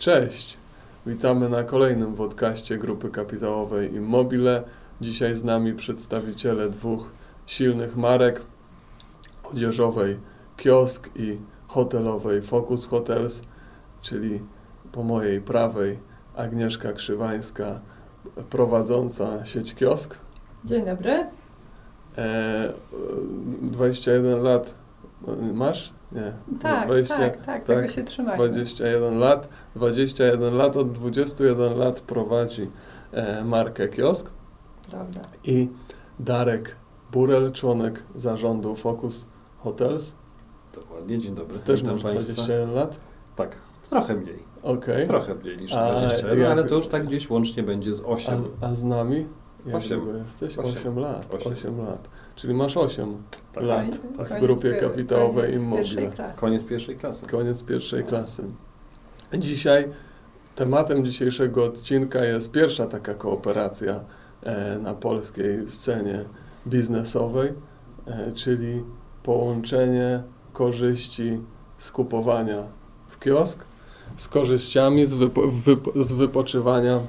Cześć! Witamy na kolejnym podcaście Grupy Kapitałowej Immobile. Dzisiaj z nami przedstawiciele dwóch silnych marek odzieżowej Kiosk i hotelowej Focus Hotels, czyli po mojej prawej Agnieszka Krzywańska, prowadząca sieć Kiosk. Dzień dobry. E, 21 lat masz? Nie. Tak, 20, tak, tak, tak, tego się trzymajmy. 21 lat. 21 lat, od 21 lat prowadzi e, markę Kiosk. Prawda. I Darek Burel, członek zarządu Focus Hotels. Dokładnie, dzień dobry. Też masz 21 lat? Tak, trochę mniej. Okay. Trochę mniej niż 21, ale to już tak gdzieś łącznie będzie z 8. A, a z nami? Jak 8. jesteś? 8, 8 lat. 8. 8. lat. Czyli masz 8 tak. lat tak. w grupie kapitałowej Immobile. Koniec pierwszej klasy. Koniec pierwszej klasy. Dzisiaj tematem dzisiejszego odcinka jest pierwsza taka kooperacja e, na polskiej scenie biznesowej, e, czyli połączenie korzyści z kupowania w kiosk z korzyściami z, wypo, wypo, z wypoczywania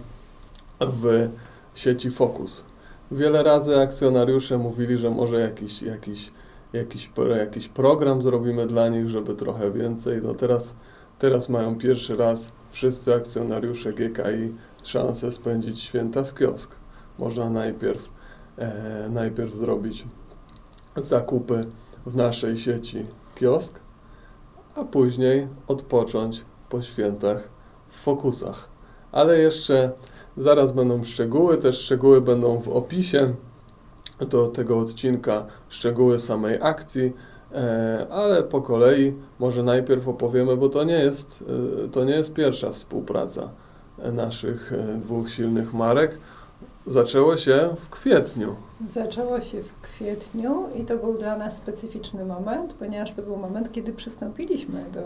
w sieci Focus. Wiele razy akcjonariusze mówili, że może jakiś, jakiś, jakiś, jakiś program zrobimy dla nich, żeby trochę więcej. No teraz, teraz mają pierwszy raz wszyscy akcjonariusze GKI szansę spędzić święta z kiosk. Można najpierw, e, najpierw zrobić zakupy w naszej sieci kiosk, a później odpocząć po świętach w fokusach. Ale jeszcze zaraz będą szczegóły, też szczegóły będą w opisie do tego odcinka, szczegóły samej akcji, e, ale po kolei może najpierw opowiemy, bo to nie jest, e, to nie jest pierwsza współpraca naszych e, dwóch silnych marek. Zaczęło się w kwietniu. Zaczęło się w kwietniu i to był dla nas specyficzny moment, ponieważ to był moment, kiedy przystąpiliśmy do,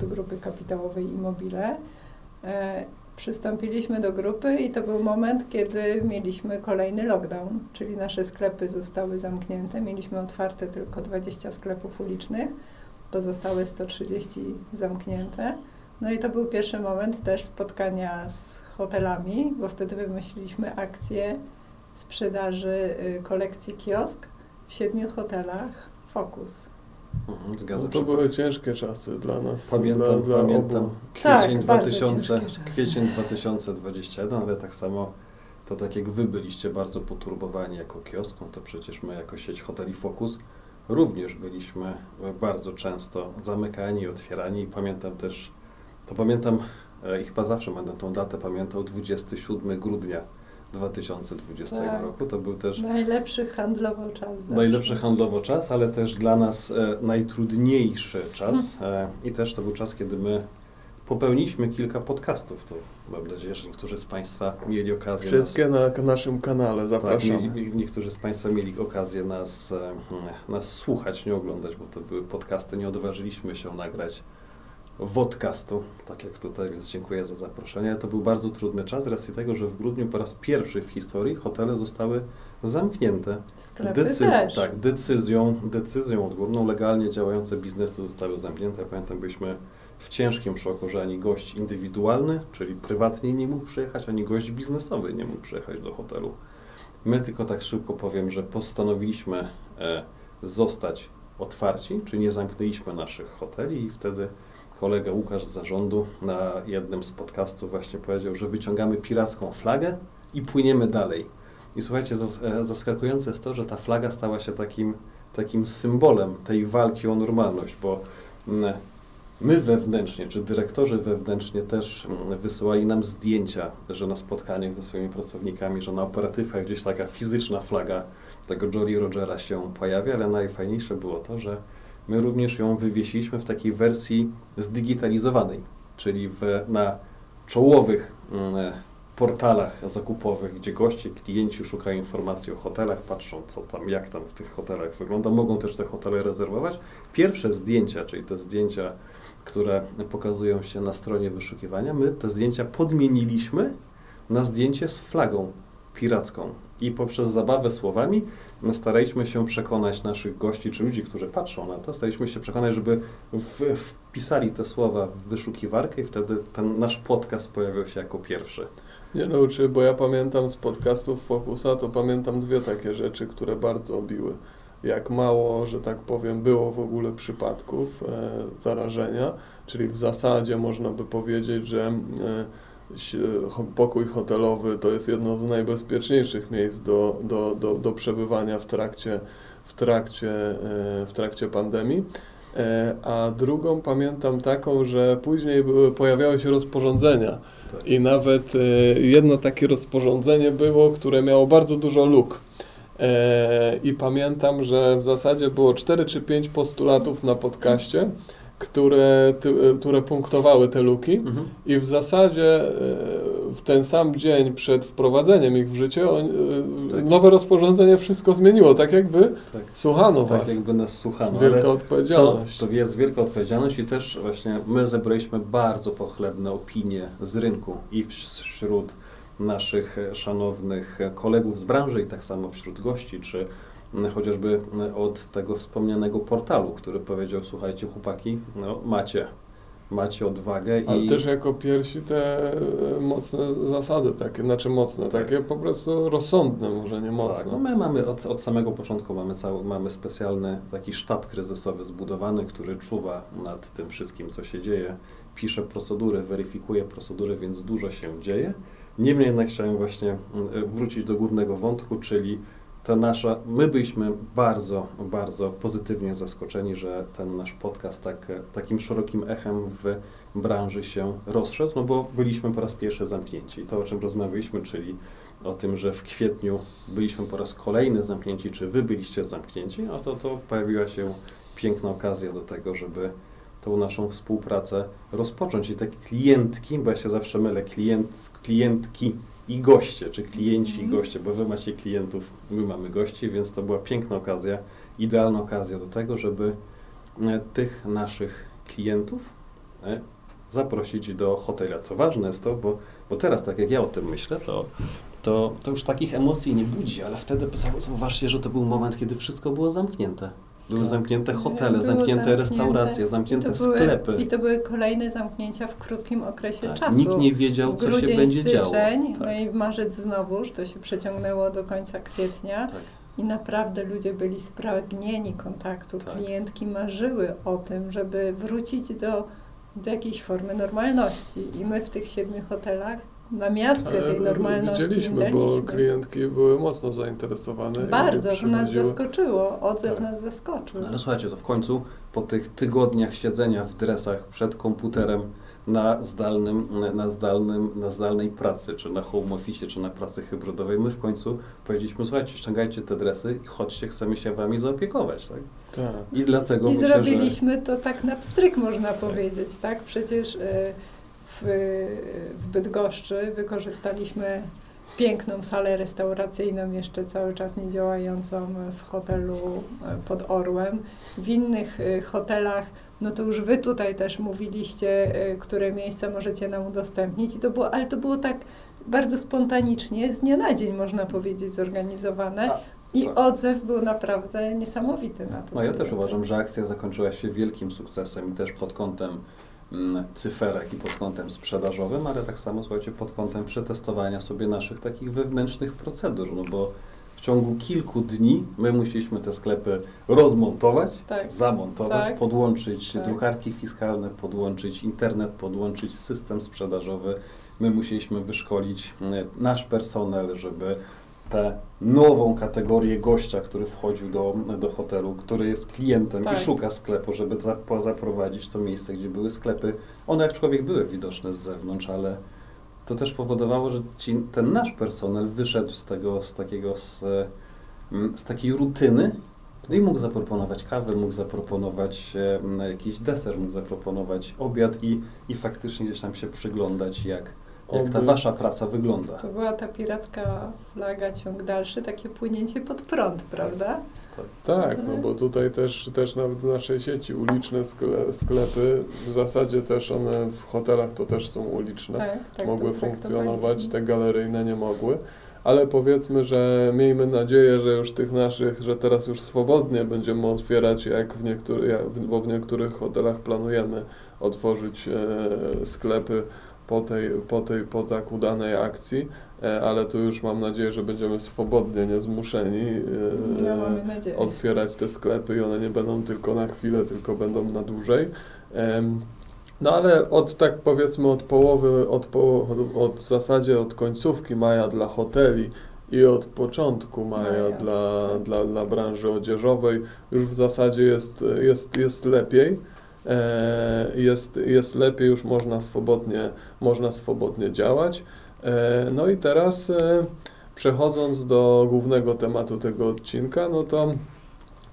do grupy kapitałowej Immobile. Przystąpiliśmy do grupy i to był moment, kiedy mieliśmy kolejny lockdown, czyli nasze sklepy zostały zamknięte. Mieliśmy otwarte tylko 20 sklepów ulicznych, pozostałe 130 zamknięte. No i to był pierwszy moment też spotkania z hotelami, bo wtedy wymyśliliśmy akcję sprzedaży y, kolekcji kiosk w siedmiu hotelach Focus. Mhm, zgadza no to się. były ciężkie czasy dla nas. Pamiętam, dla, dla pamiętam. Obu. Kwiecień, tak, 2000, kwiecień 2021, ale tak samo to tak jak wy byliście bardzo poturbowani jako kiosk, no to przecież my jako sieć hoteli Focus również byliśmy bardzo często zamykani, otwierani i pamiętam też, to pamiętam e, i chyba zawsze będę tą datę pamiętał, 27 grudnia 2020 tak. roku. To był też najlepszy handlowo czas. Zawsze. Najlepszy handlowo czas, ale też dla nas e, najtrudniejszy czas. Hmm. E, I też to był czas, kiedy my popełniliśmy kilka podcastów. To mam nadzieję, że niektórzy z Państwa mieli okazję. Wszystkie nas, na naszym kanale, zapraszam. Tak, mieli, niektórzy z Państwa mieli okazję nas, e, nas słuchać, nie oglądać, bo to były podcasty. Nie odważyliśmy się nagrać wodcastu, tak jak tutaj, więc dziękuję za zaproszenie. To był bardzo trudny czas z racji tego, że w grudniu po raz pierwszy w historii hotele zostały zamknięte. Sklepy Decyz też. Tak, decyzją, decyzją odgórną legalnie działające biznesy zostały zamknięte. Ja pamiętam, byliśmy w ciężkim szoku, że ani gość indywidualny, czyli prywatnie nie mógł przyjechać, ani gość biznesowy nie mógł przyjechać do hotelu. My tylko tak szybko powiem, że postanowiliśmy e, zostać otwarci, czyli nie zamknęliśmy naszych hoteli i wtedy kolega Łukasz z zarządu na jednym z podcastów właśnie powiedział, że wyciągamy piracką flagę i płyniemy dalej. I słuchajcie, e, zaskakujące jest to, że ta flaga stała się takim, takim symbolem tej walki o normalność, bo mm, my wewnętrznie, czy dyrektorzy wewnętrznie też mm, wysyłali nam zdjęcia, że na spotkaniach ze swoimi pracownikami, że na operatywkach gdzieś taka fizyczna flaga tego Jolly Rogera się pojawia, ale najfajniejsze było to, że my również ją wywiesiliśmy w takiej wersji zdigitalizowanej, czyli w, na czołowych mm, portalach zakupowych, gdzie goście, klienci szukają informacji o hotelach, patrzą co tam, jak tam w tych hotelach wygląda, mogą też te hotele rezerwować. Pierwsze zdjęcia, czyli te zdjęcia, które pokazują się na stronie wyszukiwania, my te zdjęcia podmieniliśmy na zdjęcie z flagą piracką. I poprzez zabawę słowami no, staraliśmy się przekonać naszych gości, czy ludzi, którzy patrzą na to, staraliśmy się przekonać, żeby w, wpisali te słowa w wyszukiwarkę i wtedy ten nasz podcast pojawił się jako pierwszy. Nie no, czy, bo ja pamiętam z podcastów Focusa, to pamiętam dwie takie rzeczy, które bardzo biły. Jak mało, że tak powiem, było w ogóle przypadków e, zarażenia, czyli w zasadzie można by powiedzieć, że e, pokój hotelowy to jest jedno z najbezpieczniejszych miejsc do, do, do, do przebywania w trakcie, w trakcie, e, w trakcie pandemii. E, A drugą pamiętam taką, że później były, pojawiały się rozporządzenia. Tak. I nawet e, jedno takie rozporządzenie było, które miało bardzo dużo luk. I pamiętam, że w zasadzie było 4 czy 5 postulatów na podcaście, które, które punktowały te luki. Mhm. I w zasadzie e, w ten sam dzień przed wprowadzeniem ich w życie on, e, Tak. nowe rozporządzenie wszystko zmieniło, tak jakby Tak. słuchano tak was. jakby nas słuchano. Wielka ale to, odpowiedzialność. to jest wielka odpowiedzialność i też właśnie my zebraliśmy bardzo pochlebne opinie z rynku i wśród naszych e, szanownych kolegów z branży i tak samo wśród gości, czy chociażby m, od tego wspomnianego portalu, który powiedział, słuchajcie chłopaki, no macie, macie odwagę Ale i też jako pierwsi te e, mocne zasady takie, znaczy mocne, Tak. takie po prostu rozsądne, może nie Tak, mocne. no my mamy od, od samego początku mamy, cały, mamy specjalny taki sztab kryzysowy zbudowany, który czuwa nad tym wszystkim, co się dzieje, pisze procedury, weryfikuje procedury, więc dużo się dzieje. Niemniej jednak chciałem właśnie mm, wrócić do głównego wątku, czyli ta nasza, my byliśmy bardzo, bardzo pozytywnie zaskoczeni, że ten nasz podcast tak, takim szerokim echem w branży się rozszedł, no bo byliśmy po raz pierwszy zamknięci. To, o czym rozmawialiśmy, czyli o tym, że w kwietniu byliśmy po raz kolejny zamknięci, czy wy byliście zamknięci, a to, to pojawiła się piękna okazja do tego, żeby tą naszą współpracę rozpocząć. I te klientki, bo ja się zawsze mylę, klient, klientki i goście, czy klienci i Mhm. goście, bo wy macie klientów, my mamy gości, więc to była piękna okazja, idealna okazja do tego, żeby e, tych naszych klientów e, zaprosić do hotela. Co ważne jest to, bo, bo teraz, tak jak ja o tym myślę, to, to, to już takich emocji nie budzi, ale wtedy zau- zauważcie, że to był moment, kiedy wszystko było zamknięte. Były Tak. zamknięte hotele, Było zamknięte restauracje, zamknięte I to były- sklepy. I to były kolejne zamknięcia w krótkim okresie Tak, czasu. Nikt nie wiedział, co się będzie działo. styczeń, Tak, no i marzec znowuż, to się przeciągnęło do końca kwietnia. tak. I naprawdę ludzie byli spragnieni kontaktu. Tak. Klientki marzyły o tym, żeby wrócić do, do jakiejś formy normalności. I my w tych siedmiu hotelach na miastkę tej normalności widzieliśmy, bo klientki były mocno zainteresowane. Bardzo, to nas zaskoczyło. Odzew Tak. nas zaskoczył. No ale słuchajcie, to w końcu po tych tygodniach siedzenia w dresach przed komputerem na zdalnym, na zdalnym, na zdalnej pracy, czy na home office, czy na pracy hybrydowej, my w końcu powiedzieliśmy, słuchajcie, ściągajcie te dresy i chodźcie, chcemy się wami zaopiekować, tak? Tak. I dlatego I myślę, zrobiliśmy to tak na pstryk, można powiedzieć, tak? Przecież y, w, w Bydgoszczy wykorzystaliśmy piękną salę restauracyjną, jeszcze cały czas nie działającą w hotelu y, pod Orłem. W innych y, hotelach, no to już wy tutaj też mówiliście, y, które miejsca możecie nam udostępnić, I to było, ale to było tak bardzo spontanicznie, z dnia na dzień można powiedzieć zorganizowane. A, I tak. odzew był naprawdę niesamowity na to. No ja też uważam, że akcja zakończyła się wielkim sukcesem i też pod kątem cyferek i pod kątem sprzedażowym, ale tak samo, słuchajcie, pod kątem przetestowania sobie naszych takich wewnętrznych procedur, no bo w ciągu kilku dni my musieliśmy te sklepy rozmontować, Tak. zamontować, Tak. podłączyć Tak. drukarki fiskalne, podłączyć internet, podłączyć system sprzedażowy. My musieliśmy wyszkolić mm, nasz personel, żeby tę nową kategorię gościa, który wchodził do, do hotelu, który jest klientem Tak. i szuka sklepu, żeby zaprowadzić to miejsce, gdzie były sklepy. One aczkolwiek były widoczne z zewnątrz, ale to też powodowało, że ci, ten nasz personel wyszedł z tego, z takiego, z, mm, z takiej rutyny no i mógł zaproponować kawę, mógł zaproponować e, jakiś deser, mógł zaproponować obiad i, i faktycznie gdzieś tam się przyglądać, jak, jak ta Oby- wasza praca wygląda. To była ta piracka flaga, ciąg dalszy, takie płynięcie pod prąd, prawda? Tak, no bo tutaj też, też nawet w naszej sieci uliczne skle, sklepy, w zasadzie też one w hotelach to też są uliczne, Tak, tak. mogły funkcjonować, te galeryjne nie mogły. ale powiedzmy, że miejmy nadzieję, że już tych naszych, że teraz już swobodnie będziemy otwierać, jak w niektórych, bo w niektórych hotelach planujemy otworzyć e, sklepy po tej, po tej, po tak udanej akcji, e, ale tu już mam nadzieję, że będziemy swobodnie, niezmuszeni e, nadzieję. otwierać te sklepy i one nie będą tylko na chwilę, tylko będą na dłużej. No ale od tak powiedzmy od połowy, od, po, od, od w zasadzie od końcówki maja dla hoteli i od początku maja Maja, dla, tak. dla, dla branży odzieżowej już w zasadzie jest, jest, jest lepiej. E, Jest, jest lepiej, już można swobodnie, można swobodnie działać. E, No i teraz e, przechodząc do głównego tematu tego odcinka, no to,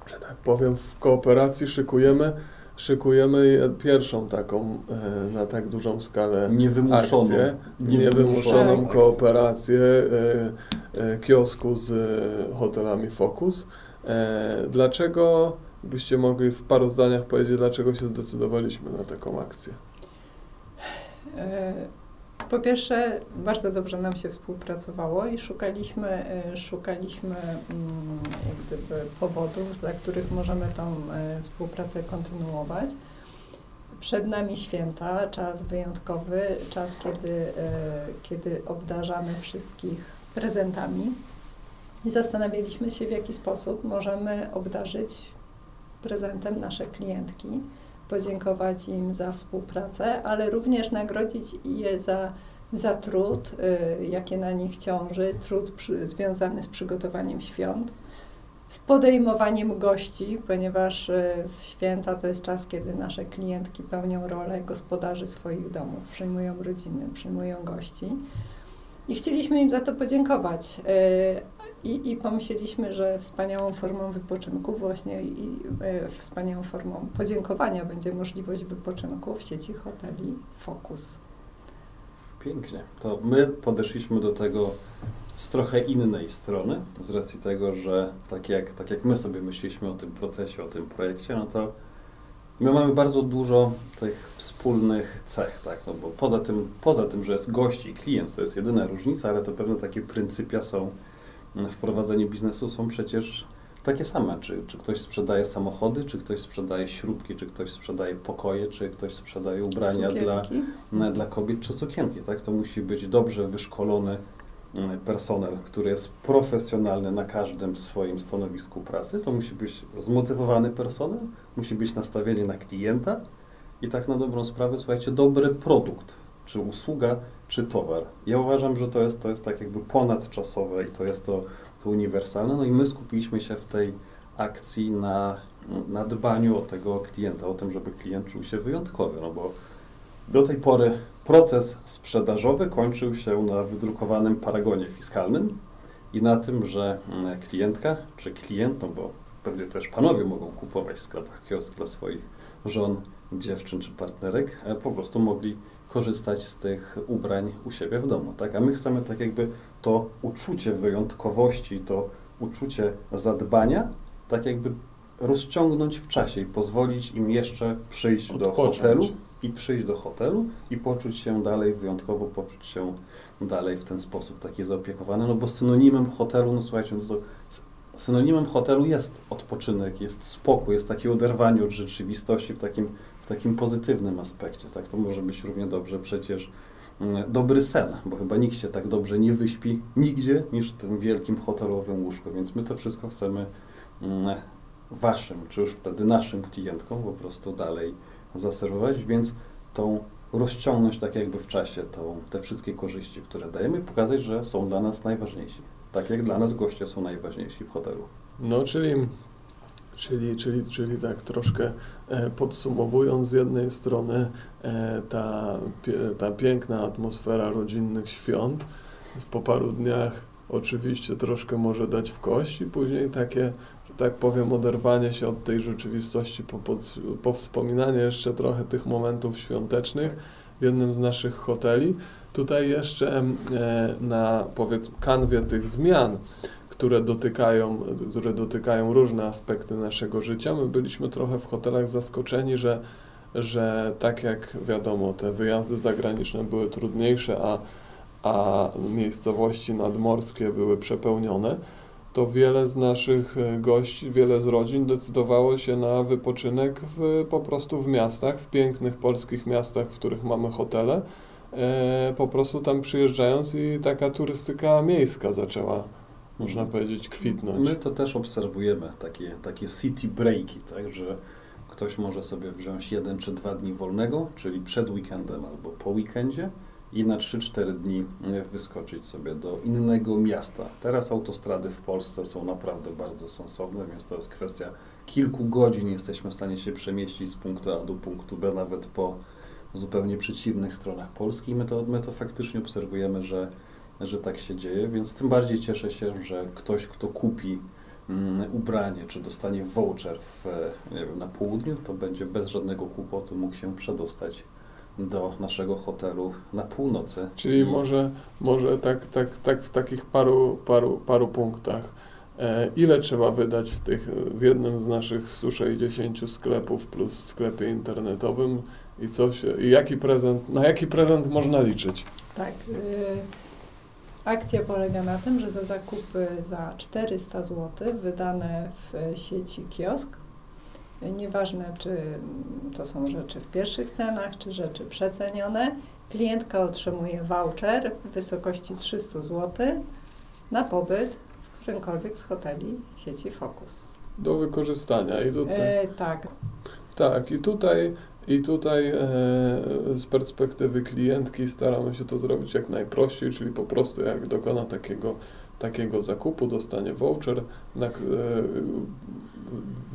że tak powiem, w kooperacji szykujemy, szykujemy je- pierwszą taką na tak dużą skalę Niewymuszoną. akcję, Niewymuszoną akcję. kooperację kiosku z hotelami Focus. Dlaczego, byście mogli w paru zdaniach powiedzieć, dlaczego się zdecydowaliśmy na taką akcję? E, Po pierwsze, bardzo dobrze nam się współpracowało i szukaliśmy, e, szukaliśmy mm, jak gdyby powodów, dla których możemy tą e, współpracę kontynuować. Przed nami święta, czas wyjątkowy, czas, kiedy, kiedy obdarzamy wszystkich prezentami. I zastanawialiśmy się, w jaki sposób możemy obdarzyć prezentem nasze klientki podziękować im za współpracę, ale również nagrodzić je za, za trud, y, jakie na nich ciąży, trud przy, związany z przygotowaniem świąt, z podejmowaniem gości, ponieważ y, święta to jest czas, kiedy nasze klientki pełnią rolę gospodarzy swoich domów, przyjmują rodziny, przyjmują gości. I chcieliśmy im za to podziękować. Y, I, I pomyśleliśmy, że wspaniałą formą wypoczynku właśnie i e, wspaniałą formą podziękowania będzie możliwość wypoczynku w sieci hoteli Focus. Pięknie. To my podeszliśmy do tego z trochę innej strony, z racji tego, że tak jak, tak jak my sobie myśleliśmy o tym procesie, o tym projekcie, no to my mamy bardzo dużo tych wspólnych cech, tak? No bo poza tym, poza tym, że jest gość i klient, to jest jedyna różnica, ale to pewne takie pryncypia są mm, w prowadzeniu biznesu są przecież takie same. Czy, czy ktoś sprzedaje samochody, czy ktoś sprzedaje śrubki, czy ktoś sprzedaje pokoje, czy ktoś sprzedaje ubrania dla, Sukienki. dla kobiet czy sukienki, tak? To musi być dobrze wyszkolony personel, który jest profesjonalny na każdym swoim stanowisku pracy. To musi być zmotywowany personel, musi być nastawienie na klienta i tak na dobrą sprawę, słuchajcie, dobry produkt, czy usługa, czy towar. Ja uważam, że to jest, to jest tak jakby ponadczasowe i to jest to, to uniwersalne. No i my skupiliśmy się w tej akcji na, na dbaniu o tego klienta, o tym, żeby klient czuł się wyjątkowy, no bo do tej pory proces sprzedażowy kończył się na wydrukowanym paragonie fiskalnym i na tym, że mm, klientka czy klient, no bo pewnie też panowie mogą kupować w sklepach kiosk dla swoich żon, dziewczyn czy partnerek, e, po prostu mogli korzystać z tych ubrań u siebie w domu, tak? A my chcemy tak jakby to uczucie wyjątkowości, to uczucie zadbania, tak jakby rozciągnąć w czasie i pozwolić im jeszcze przyjść do Odpocząć. hotelu i przyjść do hotelu i poczuć się dalej wyjątkowo, poczuć się dalej w ten sposób taki zaopiekowany, no bo synonimem hotelu, no słuchajcie, no to synonimem hotelu jest odpoczynek, jest spokój, jest takie oderwanie od rzeczywistości w takim, w takim pozytywnym aspekcie, tak? To może być równie dobrze przecież mm, dobry sen, bo chyba nikt się tak dobrze nie wyśpi nigdzie niż w tym wielkim hotelowym łóżku, więc my to wszystko chcemy mm, waszym, czy już wtedy naszym klientkom po prostu dalej zaserwować, więc tą rozciągnąć tak jakby w czasie tą, te wszystkie korzyści, które dajemy pokazać, że są dla nas najważniejsi. Tak jak dla nas goście są najważniejsi w hotelu. No, czyli, czyli, czyli, czyli tak troszkę e, podsumowując, z jednej strony e, ta, ta piękna atmosfera rodzinnych świąt po paru dniach oczywiście troszkę może dać w kość i później takie, tak powiem, oderwanie się od tej rzeczywistości, po, po, po wspominanie jeszcze trochę tych momentów świątecznych w jednym z naszych hoteli. Tutaj jeszcze e, na powiedzmy kanwie tych zmian które dotykają, które dotykają różne aspekty naszego życia. My byliśmy trochę w hotelach zaskoczeni, że, że tak jak wiadomo, te wyjazdy zagraniczne były trudniejsze, a, a miejscowości nadmorskie były przepełnione, to wiele z naszych e, gości, wiele z rodzin decydowało się na wypoczynek w, po prostu w miastach, w pięknych polskich miastach, w których mamy hotele. E, po prostu tam przyjeżdżając i taka turystyka miejska zaczęła, można Mhm. powiedzieć, kwitnąć. My to też obserwujemy, takie, takie city breaki, tak, że ktoś może sobie wziąć jeden czy dwa dni wolnego, czyli przed weekendem albo po weekendzie i na 3-4 dni e, wyskoczyć sobie do innego miasta. Teraz autostrady w Polsce są naprawdę bardzo sensowne, więc to jest kwestia kilku godzin. Jesteśmy w stanie się przemieścić z punktu A do punktu B, nawet po zupełnie przeciwnych stronach Polski. I my to, my to faktycznie obserwujemy, że, że tak się dzieje, więc tym bardziej cieszę się, że ktoś, kto kupi mm, ubranie, czy dostanie voucher w, nie wiem, na południu, to będzie bez żadnego kłopotu mógł się przedostać do naszego hotelu na północy. Czyli może, może tak, tak, tak w takich paru, paru, paru punktach. E, ile trzeba wydać w, tych, w jednym z naszych 160 sklepów plus sklepie internetowym i co się, i jaki prezent, na jaki prezent można liczyć? Tak. y, Akcja polega na tym, że za zakupy za 400 zł wydane w sieci kiosk, y, nieważne czy to są rzeczy w pierwszych cenach, czy rzeczy przecenione, klientka otrzymuje voucher w wysokości 300 zł na pobyt w którymkolwiek z hoteli sieci Focus. Do wykorzystania. I tutaj, E, tak, tak, i tutaj, i tutaj e, z perspektywy klientki staramy się to zrobić jak najprościej, czyli po prostu jak dokona takiego, takiego zakupu, dostanie voucher na, e,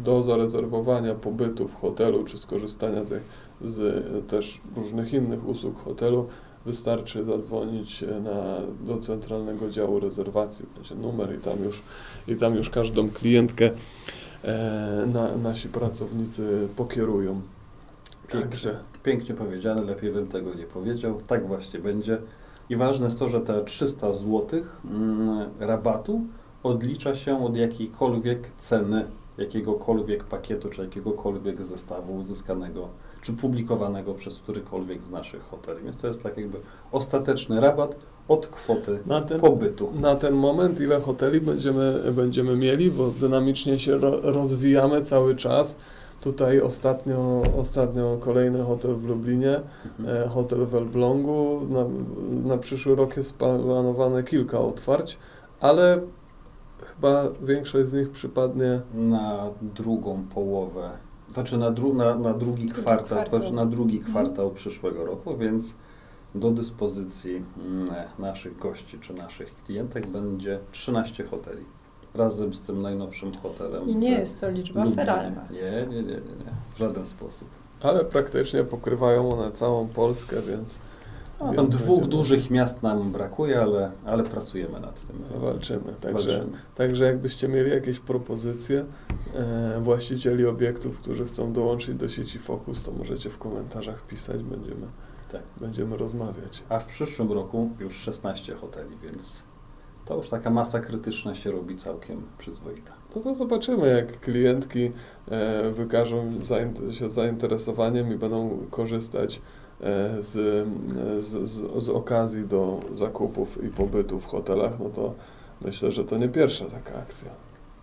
do zarezerwowania pobytu w hotelu czy skorzystania z, z też różnych innych usług hotelu. Wystarczy zadzwonić e, na, do centralnego działu rezerwacji, będzie numer i tam już, i tam już każdą klientkę e, na, nasi pracownicy pokierują. Pięknie. Także Pięknie powiedziane, lepiej bym tego nie powiedział. Tak właśnie będzie. I ważne jest to, że te 300 zł mm, rabatu odlicza się od jakiejkolwiek ceny, jakiegokolwiek pakietu, czy jakiegokolwiek zestawu uzyskanego, czy publikowanego przez którykolwiek z naszych hoteli. Więc to jest tak jakby ostateczny rabat od kwoty na ten, pobytu. na ten moment ile hoteli będziemy, będziemy mieli, bo dynamicznie się ro, rozwijamy cały czas. Tutaj ostatnio, ostatnio kolejny hotel w Lublinie, Mhm. e, hotel w Elblągu. Na, na przyszły rok jest planowane kilka otwarć, ale chyba większość z nich przypadnie na drugą połowę, znaczy na, dru, na, na drugi kwartał, kwartał. znaczy na drugi Mhm. kwartał przyszłego roku, więc do dyspozycji mm, naszych gości czy naszych klientek będzie 13 hoteli. Razem z tym najnowszym hotelem. i nie jest to liczba feralna. Nie, nie, nie, nie, nie, w żaden sposób. ale praktycznie pokrywają one całą Polskę, więc A tam dwóch dużych miast nam brakuje, ale, ale pracujemy nad tym. walczymy. Także, walczymy. także jakbyście mieli jakieś propozycje e, właścicieli obiektów, którzy chcą dołączyć do sieci Focus, to możecie w komentarzach pisać, będziemy, Tak. będziemy rozmawiać. A w przyszłym roku już 16 hoteli, więc to już taka masa krytyczna się robi całkiem przyzwoita. No to zobaczymy, jak klientki e, wykażą zain- się zainteresowaniem i będą korzystać z, e, z, z, z okazji do zakupów i pobytu w hotelach, no to myślę, że to nie pierwsza taka akcja.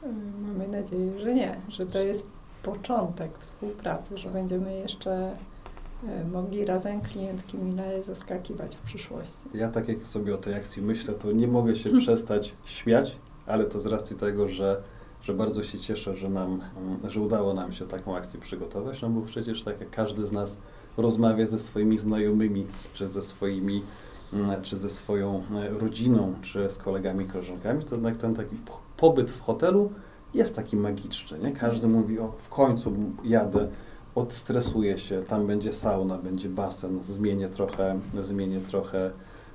Y, Mamy nadzieję, że nie, że to jest początek współpracy, że będziemy jeszcze y, mogli razem klientki mile zaskakiwać w przyszłości. Ja tak jak sobie o tej akcji myślę, to nie mogę się przestać śmiać, ale to z racji tego, że, że bardzo się cieszę, że nam, że udało nam się taką akcję przygotować, no bo przecież tak jak każdy z nas rozmawia ze swoimi znajomymi, czy ze swoimi, mm, czy ze swoją e, rodziną, czy z kolegami, koleżankami, to jednak ten taki po- pobyt w hotelu jest taki magiczny, nie? Każdy mówi, o w końcu jadę, odstresuję się, tam będzie sauna, będzie basen, zmienię trochę, zmienię trochę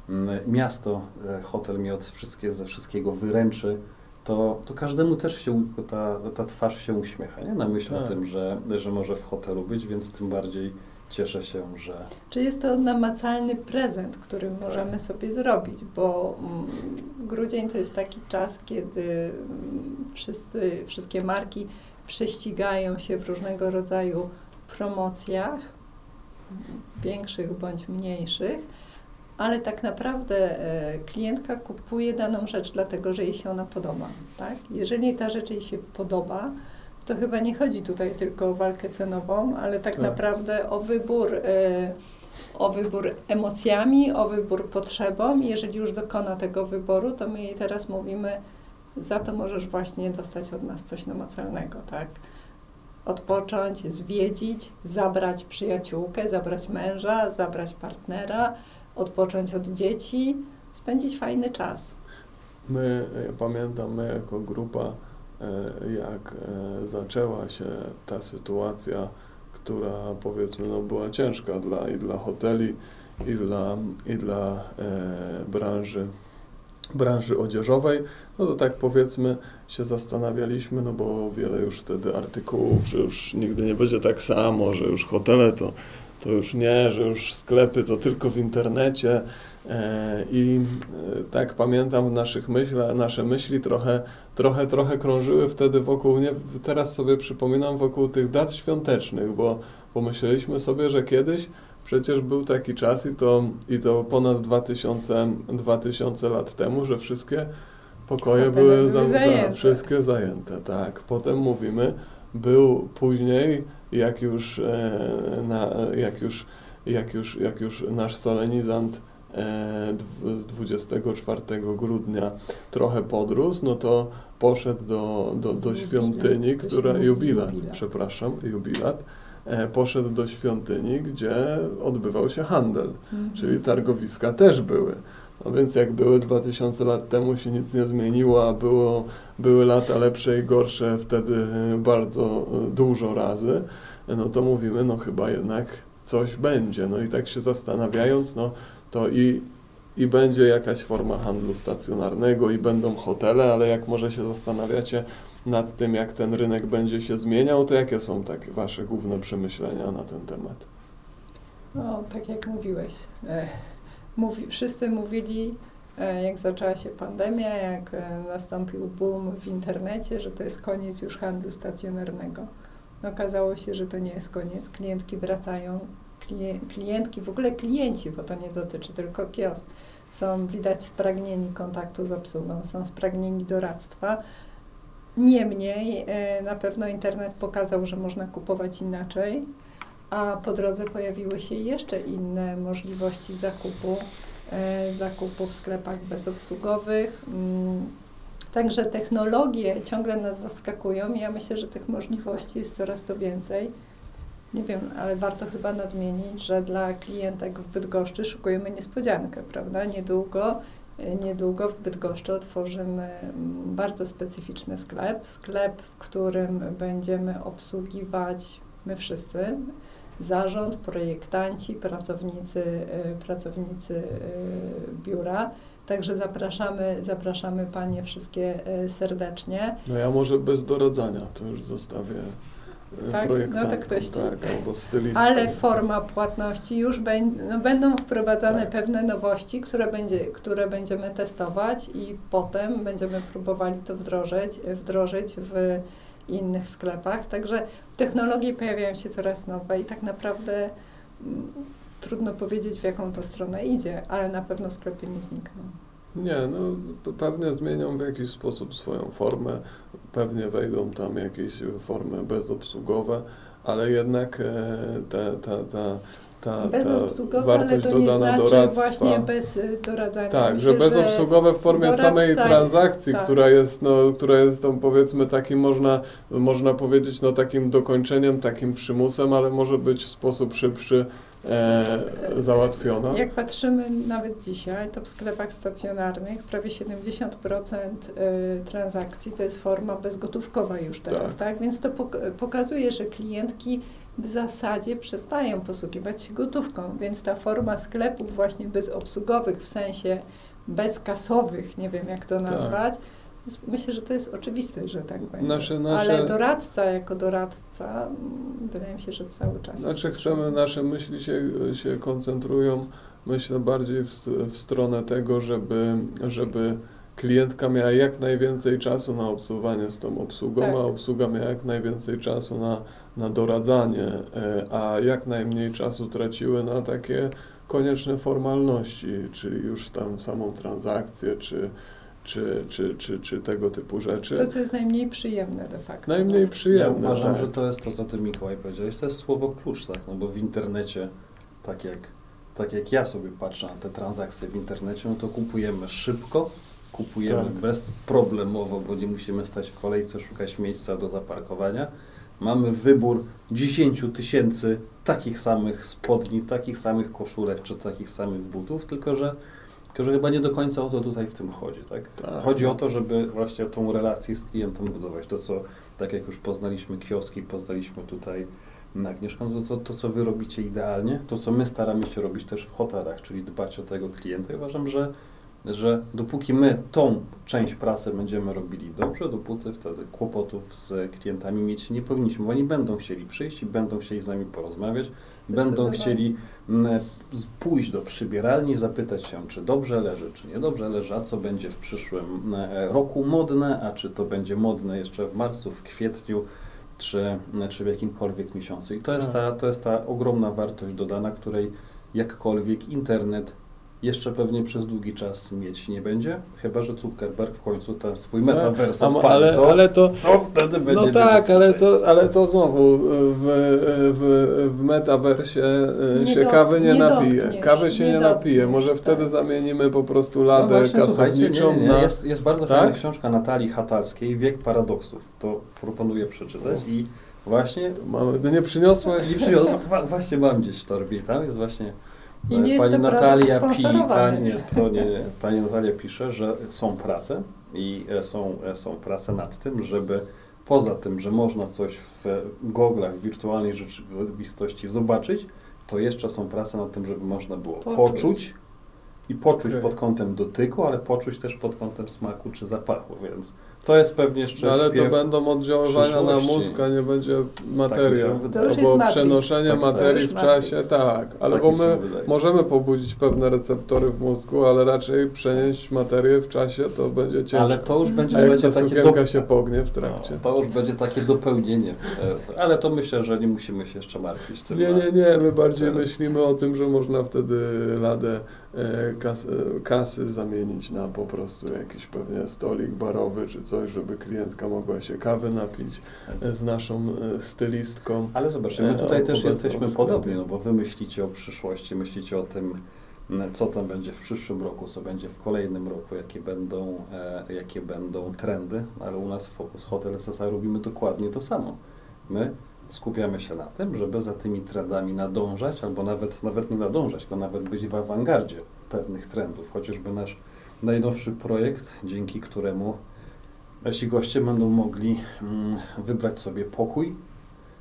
mm, miasto, e, hotel mnie od wszystkie, ze wszystkiego wyręczy, to, to każdemu też się ta, ta twarz się uśmiecha, nie? Na myśl o Tak. tym, że, że może w hotelu być, więc tym bardziej cieszę się, że Czy jest to namacalny prezent, który Tak. możemy sobie zrobić, bo mm, grudzień to jest taki czas, kiedy mm, wszyscy, wszystkie marki prześcigają się w różnego rodzaju promocjach, większych bądź mniejszych, ale tak naprawdę e, klientka kupuje daną rzecz dlatego, że jej się ona podoba. Tak? Jeżeli ta rzecz jej się podoba, to chyba nie chodzi tutaj tylko o walkę cenową, ale tak, Tak. naprawdę o wybór, e, o wybór emocjami, o wybór potrzebą. Jeżeli już dokona tego wyboru, to my jej teraz mówimy, za to możesz właśnie dostać od nas coś namacalnego, tak? Odpocząć, zwiedzić, zabrać przyjaciółkę, zabrać męża, zabrać partnera, odpocząć od dzieci, spędzić fajny czas. My, ja pamiętam, my jako grupa, jak e, zaczęła się ta sytuacja, która powiedzmy no, była ciężka dla, i dla hoteli, i dla, i dla e, branży, branży odzieżowej, no to tak powiedzmy się zastanawialiśmy, no bo wiele już wtedy artykułów, że już nigdy nie będzie tak samo, że już hotele to, to już nie, że już sklepy to tylko w internecie, E, I e, tak pamiętam w naszych myślach, nasze myśli trochę, trochę, trochę krążyły wtedy wokół, nie, teraz sobie przypominam, wokół tych dat świątecznych, bo pomyśleliśmy sobie, że kiedyś przecież był taki czas i to, i to ponad 2000, 2000 lat temu, że wszystkie pokoje były, były zajęte. wszystkie zajęte, tak. Potem mówimy, był później, jak już, e, na, jak już, jak już, jak już nasz solenizant e, z 24 grudnia trochę podrósł, no to poszedł do, do, do Jubilat. świątyni, się która, jubilat, jubilat. przepraszam, jubilat, e, poszedł do świątyni, gdzie odbywał się handel, czyli targowiska też były. No więc jak były 2000 lat temu się nic nie zmieniło, a było, były lata lepsze i gorsze wtedy bardzo e, dużo razy, no to mówimy, no chyba jednak coś będzie. No i tak się zastanawiając, no to i, i będzie jakaś forma handlu stacjonarnego i będą hotele, ale jak może się zastanawiacie nad tym, jak ten rynek będzie się zmieniał, to jakie są takie Wasze główne przemyślenia na ten temat? No, tak jak mówiłeś. E, mówi, wszyscy mówili, e, jak zaczęła się pandemia, jak e, nastąpił boom w internecie, że to jest koniec już handlu stacjonarnego. No, okazało się, że to nie jest koniec. Klientki wracają, klien, klientki, w ogóle klienci, bo to nie dotyczy tylko kiosk, są widać spragnieni kontaktu z obsługą, są spragnieni doradztwa. Niemniej e, na pewno internet pokazał, że można kupować inaczej, a po drodze pojawiły się jeszcze inne możliwości zakupu, e, zakupu w sklepach bezobsługowych. Mm, Także technologie ciągle nas zaskakują. Ja myślę, że tych możliwości jest coraz to więcej. Nie wiem, ale warto chyba nadmienić, że dla klientek w Bydgoszczy szykujemy niespodziankę, prawda? Niedługo, e, niedługo w Bydgoszczy otworzymy mm, bardzo specyficzny sklep. Sklep, w którym będziemy obsługiwać my wszyscy, zarząd, projektanci, pracownicy, e, pracownicy e, biura. Także zapraszamy, zapraszamy Panie wszystkie e, serdecznie. No ja może bez doradzania, to już zostawię Tak? No tak, albo. Ale forma płatności już będ, no będą wprowadzane Tak. pewne nowości, które, będzie, które będziemy testować i potem będziemy próbowali to wdrożyć, wdrożyć w innych sklepach. Także technologie pojawiają się coraz nowe i tak naprawdę mm, trudno powiedzieć, w jaką to stronę idzie, ale na pewno sklepy nie znikną. Nie, no pewnie zmienią w jakiś sposób swoją formę, pewnie wejdą tam jakieś formy bezobsługowe, ale jednak e, ta, ta, ta, ta, ta Bezobsługowe, ale wartość to nie dodana znaczy doradztwa. właśnie bez y, doradzania. Tak, Myślę, że bezobsługowe w formie samej transakcji, tak. która jest, no, która jest tą powiedzmy takim można, można powiedzieć, no takim dokończeniem, takim przymusem, ale może być w sposób szybszy e, załatwiona. Jak patrzymy nawet dzisiaj, to w sklepach stacjonarnych prawie 70% y, transakcji to jest forma bezgotówkowa już teraz, Tak. tak? Więc to pok- pokazuje, że klientki w zasadzie przestają posługiwać się gotówką, więc ta forma sklepów właśnie bezobsługowych, w sensie bezkasowych, nie wiem jak to Tak. nazwać, jest- myślę, że to jest oczywiste, że tak będzie. Nasze- nasze- Ale doradca jako doradca, mm, wydaje mi się, że cały czas Znaczy chcemy, nasze myśli się, się koncentrują, myślę, bardziej w, w stronę tego, żeby, żeby klientka miała jak najwięcej czasu na obsługiwanie z tą obsługą, Tak. a obsługa miała jak najwięcej czasu na, na doradzanie, e, a jak najmniej czasu traciły na takie konieczne formalności, czyli już tam samą transakcję, czy, czy, czy, czy, czy tego typu rzeczy. To, co jest najmniej przyjemne de facto. Najmniej przyjemne. Ja uważam, tak. że to jest to, co ty Mikołaj powiedziałeś, to jest słowo klucz, tak, no bo w internecie, tak jak, tak jak ja sobie patrzę na te transakcje w internecie, no to kupujemy szybko, kupujemy Tak. bezproblemowo, bo nie musimy stać w kolejce, szukać miejsca do zaparkowania. Mamy wybór 10 tysięcy takich samych spodni, takich samych koszulek czy takich samych butów, tylko że, tylko że chyba nie do końca o to tutaj w tym chodzi. Tak? Tak. Chodzi o to, żeby właśnie tą relację z klientem budować. To, co tak jak już poznaliśmy kioski, poznaliśmy tutaj na Agnieszkę, to, to, to co wy robicie idealnie, to co my staramy się robić też w hotelach, czyli dbać o tego klienta. I uważam, że, że dopóki my tą część pracy będziemy robili dobrze, dopóty wtedy kłopotów z klientami mieć nie powinniśmy, bo oni będą chcieli przyjść i będą chcieli z nami porozmawiać, będą chcieli mm, pójść do przybieralni, zapytać się, czy dobrze leży, czy niedobrze leży, a co będzie w przyszłym e, roku modne, a czy to będzie modne jeszcze w marcu, w kwietniu, czy, czy w jakimkolwiek miesiącu. I to jest, Tak. ta, to jest ta ogromna wartość dodana, której jakkolwiek internet jeszcze pewnie przez długi czas mieć nie będzie, chyba że Zuckerberg w końcu ten swój metaverse A, odpali, ale, to, ale to, to wtedy będzie no tak, ale to, ale to znowu w, w, w metaversie Nie się do- kawy nie, nie napije. dotkniesz, Kawy się nie nie, napije. Może tak. wtedy zamienimy po prostu No ladę właśnie, nie, kasowniczą nie, nie. na... Jest, jest bardzo Tak? fajna książka Natalii Hatalskiej, Wiek paradoksów. To proponuję przeczytać i właśnie Mamy, no nie przyniosłeś? nie wa- właśnie mam gdzieś w torbie, tam jest właśnie I nie jest pani to produkt Natalia pi, pani, to nie, nie, pani Natalia pisze, że są prace i e, są, e, są prace nad tym, żeby poza tym, że można coś w goglach wirtualnej rzeczywistości zobaczyć, to jeszcze są prace nad tym, żeby można było Poczuć. poczuć, i poczuć Okej. pod kątem dotyku, ale poczuć też pod kątem smaku czy zapachu, więc to jest pewnie jeszcze No, ale to będą oddziaływania na mózg, a nie będzie Tak materia. To już jest Albo przenoszenie Tak, materii w czasie, Matrix. tak. Tak Albo my możemy pobudzić pewne receptory w mózgu, ale raczej przenieść materię w czasie to będzie ciężko. Ale to już będzie, a jak będzie ta takie sukienka do... się pognie w trakcie. No, to już będzie takie dopełnienie. Ale to myślę, że nie musimy się jeszcze martwić tym. Nie, nie, nie, my bardziej Teraz. myślimy o tym, że można wtedy ladę e, kas, e, kasy zamienić na po prostu jakiś pewnie stolik barowy czy coś, żeby klientka mogła się kawy napić z naszą e, stylistką. Ale zobaczcie, my E, tutaj też jesteśmy podobni, no bo wy myślicie o przyszłości, myślicie o tym, co tam będzie w przyszłym roku, co będzie w kolejnym roku, jakie będą, e, jakie będą trendy, ale u nas w Focus Hotel SSA robimy dokładnie to samo. My skupiamy się na tym, żeby za tymi trendami nadążać, albo nawet, nawet nie nadążać, tylko nawet być w awangardzie pewnych trendów. Chociażby nasz najnowszy projekt, dzięki któremu nasi goście będą mogli mm, wybrać sobie pokój,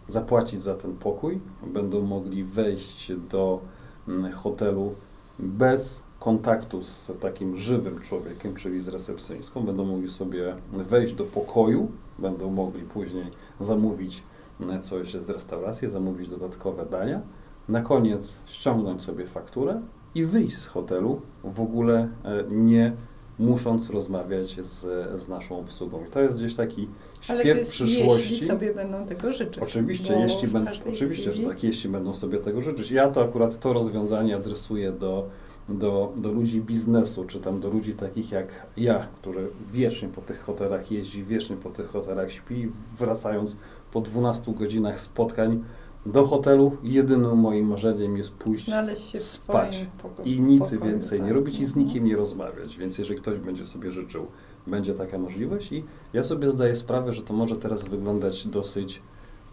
zapłacić za ten pokój, będą mogli wejść do mm, hotelu bez kontaktu z takim żywym człowiekiem, czyli z recepcjonistką, będą mogli sobie wejść do pokoju, będą mogli później zamówić mm, coś z restauracji, zamówić dodatkowe dania, na koniec ściągnąć sobie fakturę i wyjść z hotelu, w ogóle e, nie musząc rozmawiać z, z naszą obsługą. I to jest gdzieś taki Ale to śpiew jest, przyszłości. jeśli sobie będą tego życzyć. Oczywiście, jeśli będą, oczywiście, że tak, jeśli będą sobie tego życzyć. Ja to akurat to rozwiązanie adresuję do, do, do ludzi biznesu, czy tam do ludzi takich jak ja, który wiecznie po tych hotelach jeździ, wiecznie po tych hotelach śpi, wracając po 12 godzinach spotkań do hotelu, jedynym moim marzeniem jest pójść spać i nic pokoju, więcej nie tak. robić i z Mhm. nikim nie rozmawiać. Więc jeżeli ktoś będzie sobie życzył, będzie taka możliwość i ja sobie zdaję sprawę, że to może teraz wyglądać dosyć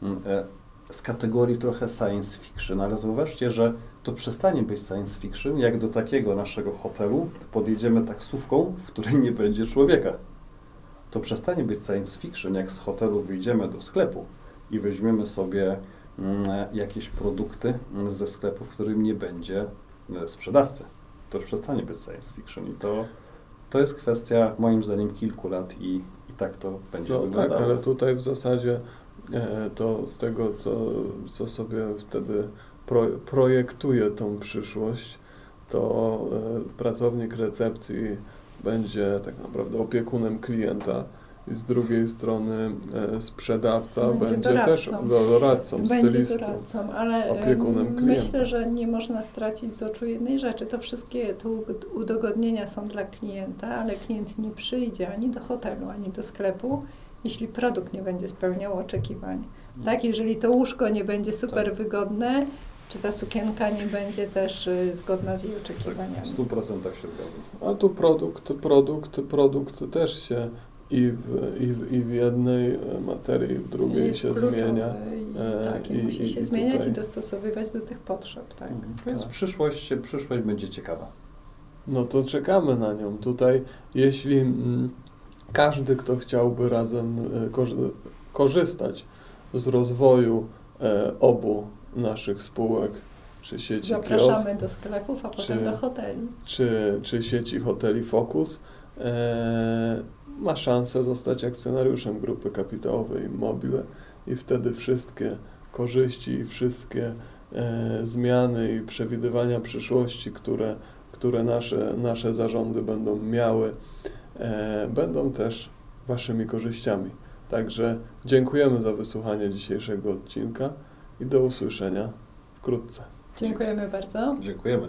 mm, e, z kategorii trochę science fiction, ale zauważcie, że to przestanie być science fiction, jak do takiego naszego hotelu podjedziemy taksówką, w której nie będzie człowieka. To przestanie być science fiction, jak z hotelu wyjdziemy do sklepu i weźmiemy sobie jakieś produkty mm, ze sklepu, w którym nie będzie e, sprzedawcy. To już przestanie być science fiction i to, to jest kwestia moim zdaniem kilku lat i, i tak to będzie No tak, wyglądało. ale tutaj w zasadzie e, to z tego, co, co sobie wtedy pro, projektuje tą przyszłość, to e, pracownik recepcji będzie tak naprawdę opiekunem klienta i z drugiej strony e, sprzedawca Będzie będzie, doradcą. też do- doradcą, Będzie stylistą. doradcą, ale opiekunem em, klienta. myślę, że nie można stracić z oczu jednej rzeczy. To wszystkie te udogodnienia są dla klienta, ale klient nie przyjdzie ani do hotelu, ani do sklepu, jeśli produkt nie będzie spełniał oczekiwań. Tak, jeżeli to łóżko nie będzie super Tak. wygodne, czy ta sukienka nie będzie też y, zgodna z jej Tak, oczekiwaniami. w 100% się zgadzam. A tu produkt, produkt, produkt też się i w, i w, i w jednej materii, i w drugiej Jest się kluczowy zmienia. I, e, tak, i, i- musi się i zmieniać tutaj- i dostosowywać do tych potrzeb. Tak. Mhm. Więc Tak. przyszłość, przyszłość będzie ciekawa. No to czekamy na nią. Tutaj, jeśli mm, każdy, kto chciałby razem e, korzy- korzystać z rozwoju e, obu naszych spółek, czy sieci kiosk, Zapraszamy do sklepów, a czy- potem do hoteli. czy, czy sieci hoteli Focus, e, ma szansę zostać akcjonariuszem grupy kapitałowej Immobile i wtedy wszystkie korzyści i wszystkie e, zmiany i przewidywania przyszłości, które, które nasze, nasze zarządy będą miały, e, będą też Waszymi korzyściami. Także dziękujemy za wysłuchanie dzisiejszego odcinka i do usłyszenia wkrótce. Dziękujemy bardzo. Dziękujemy.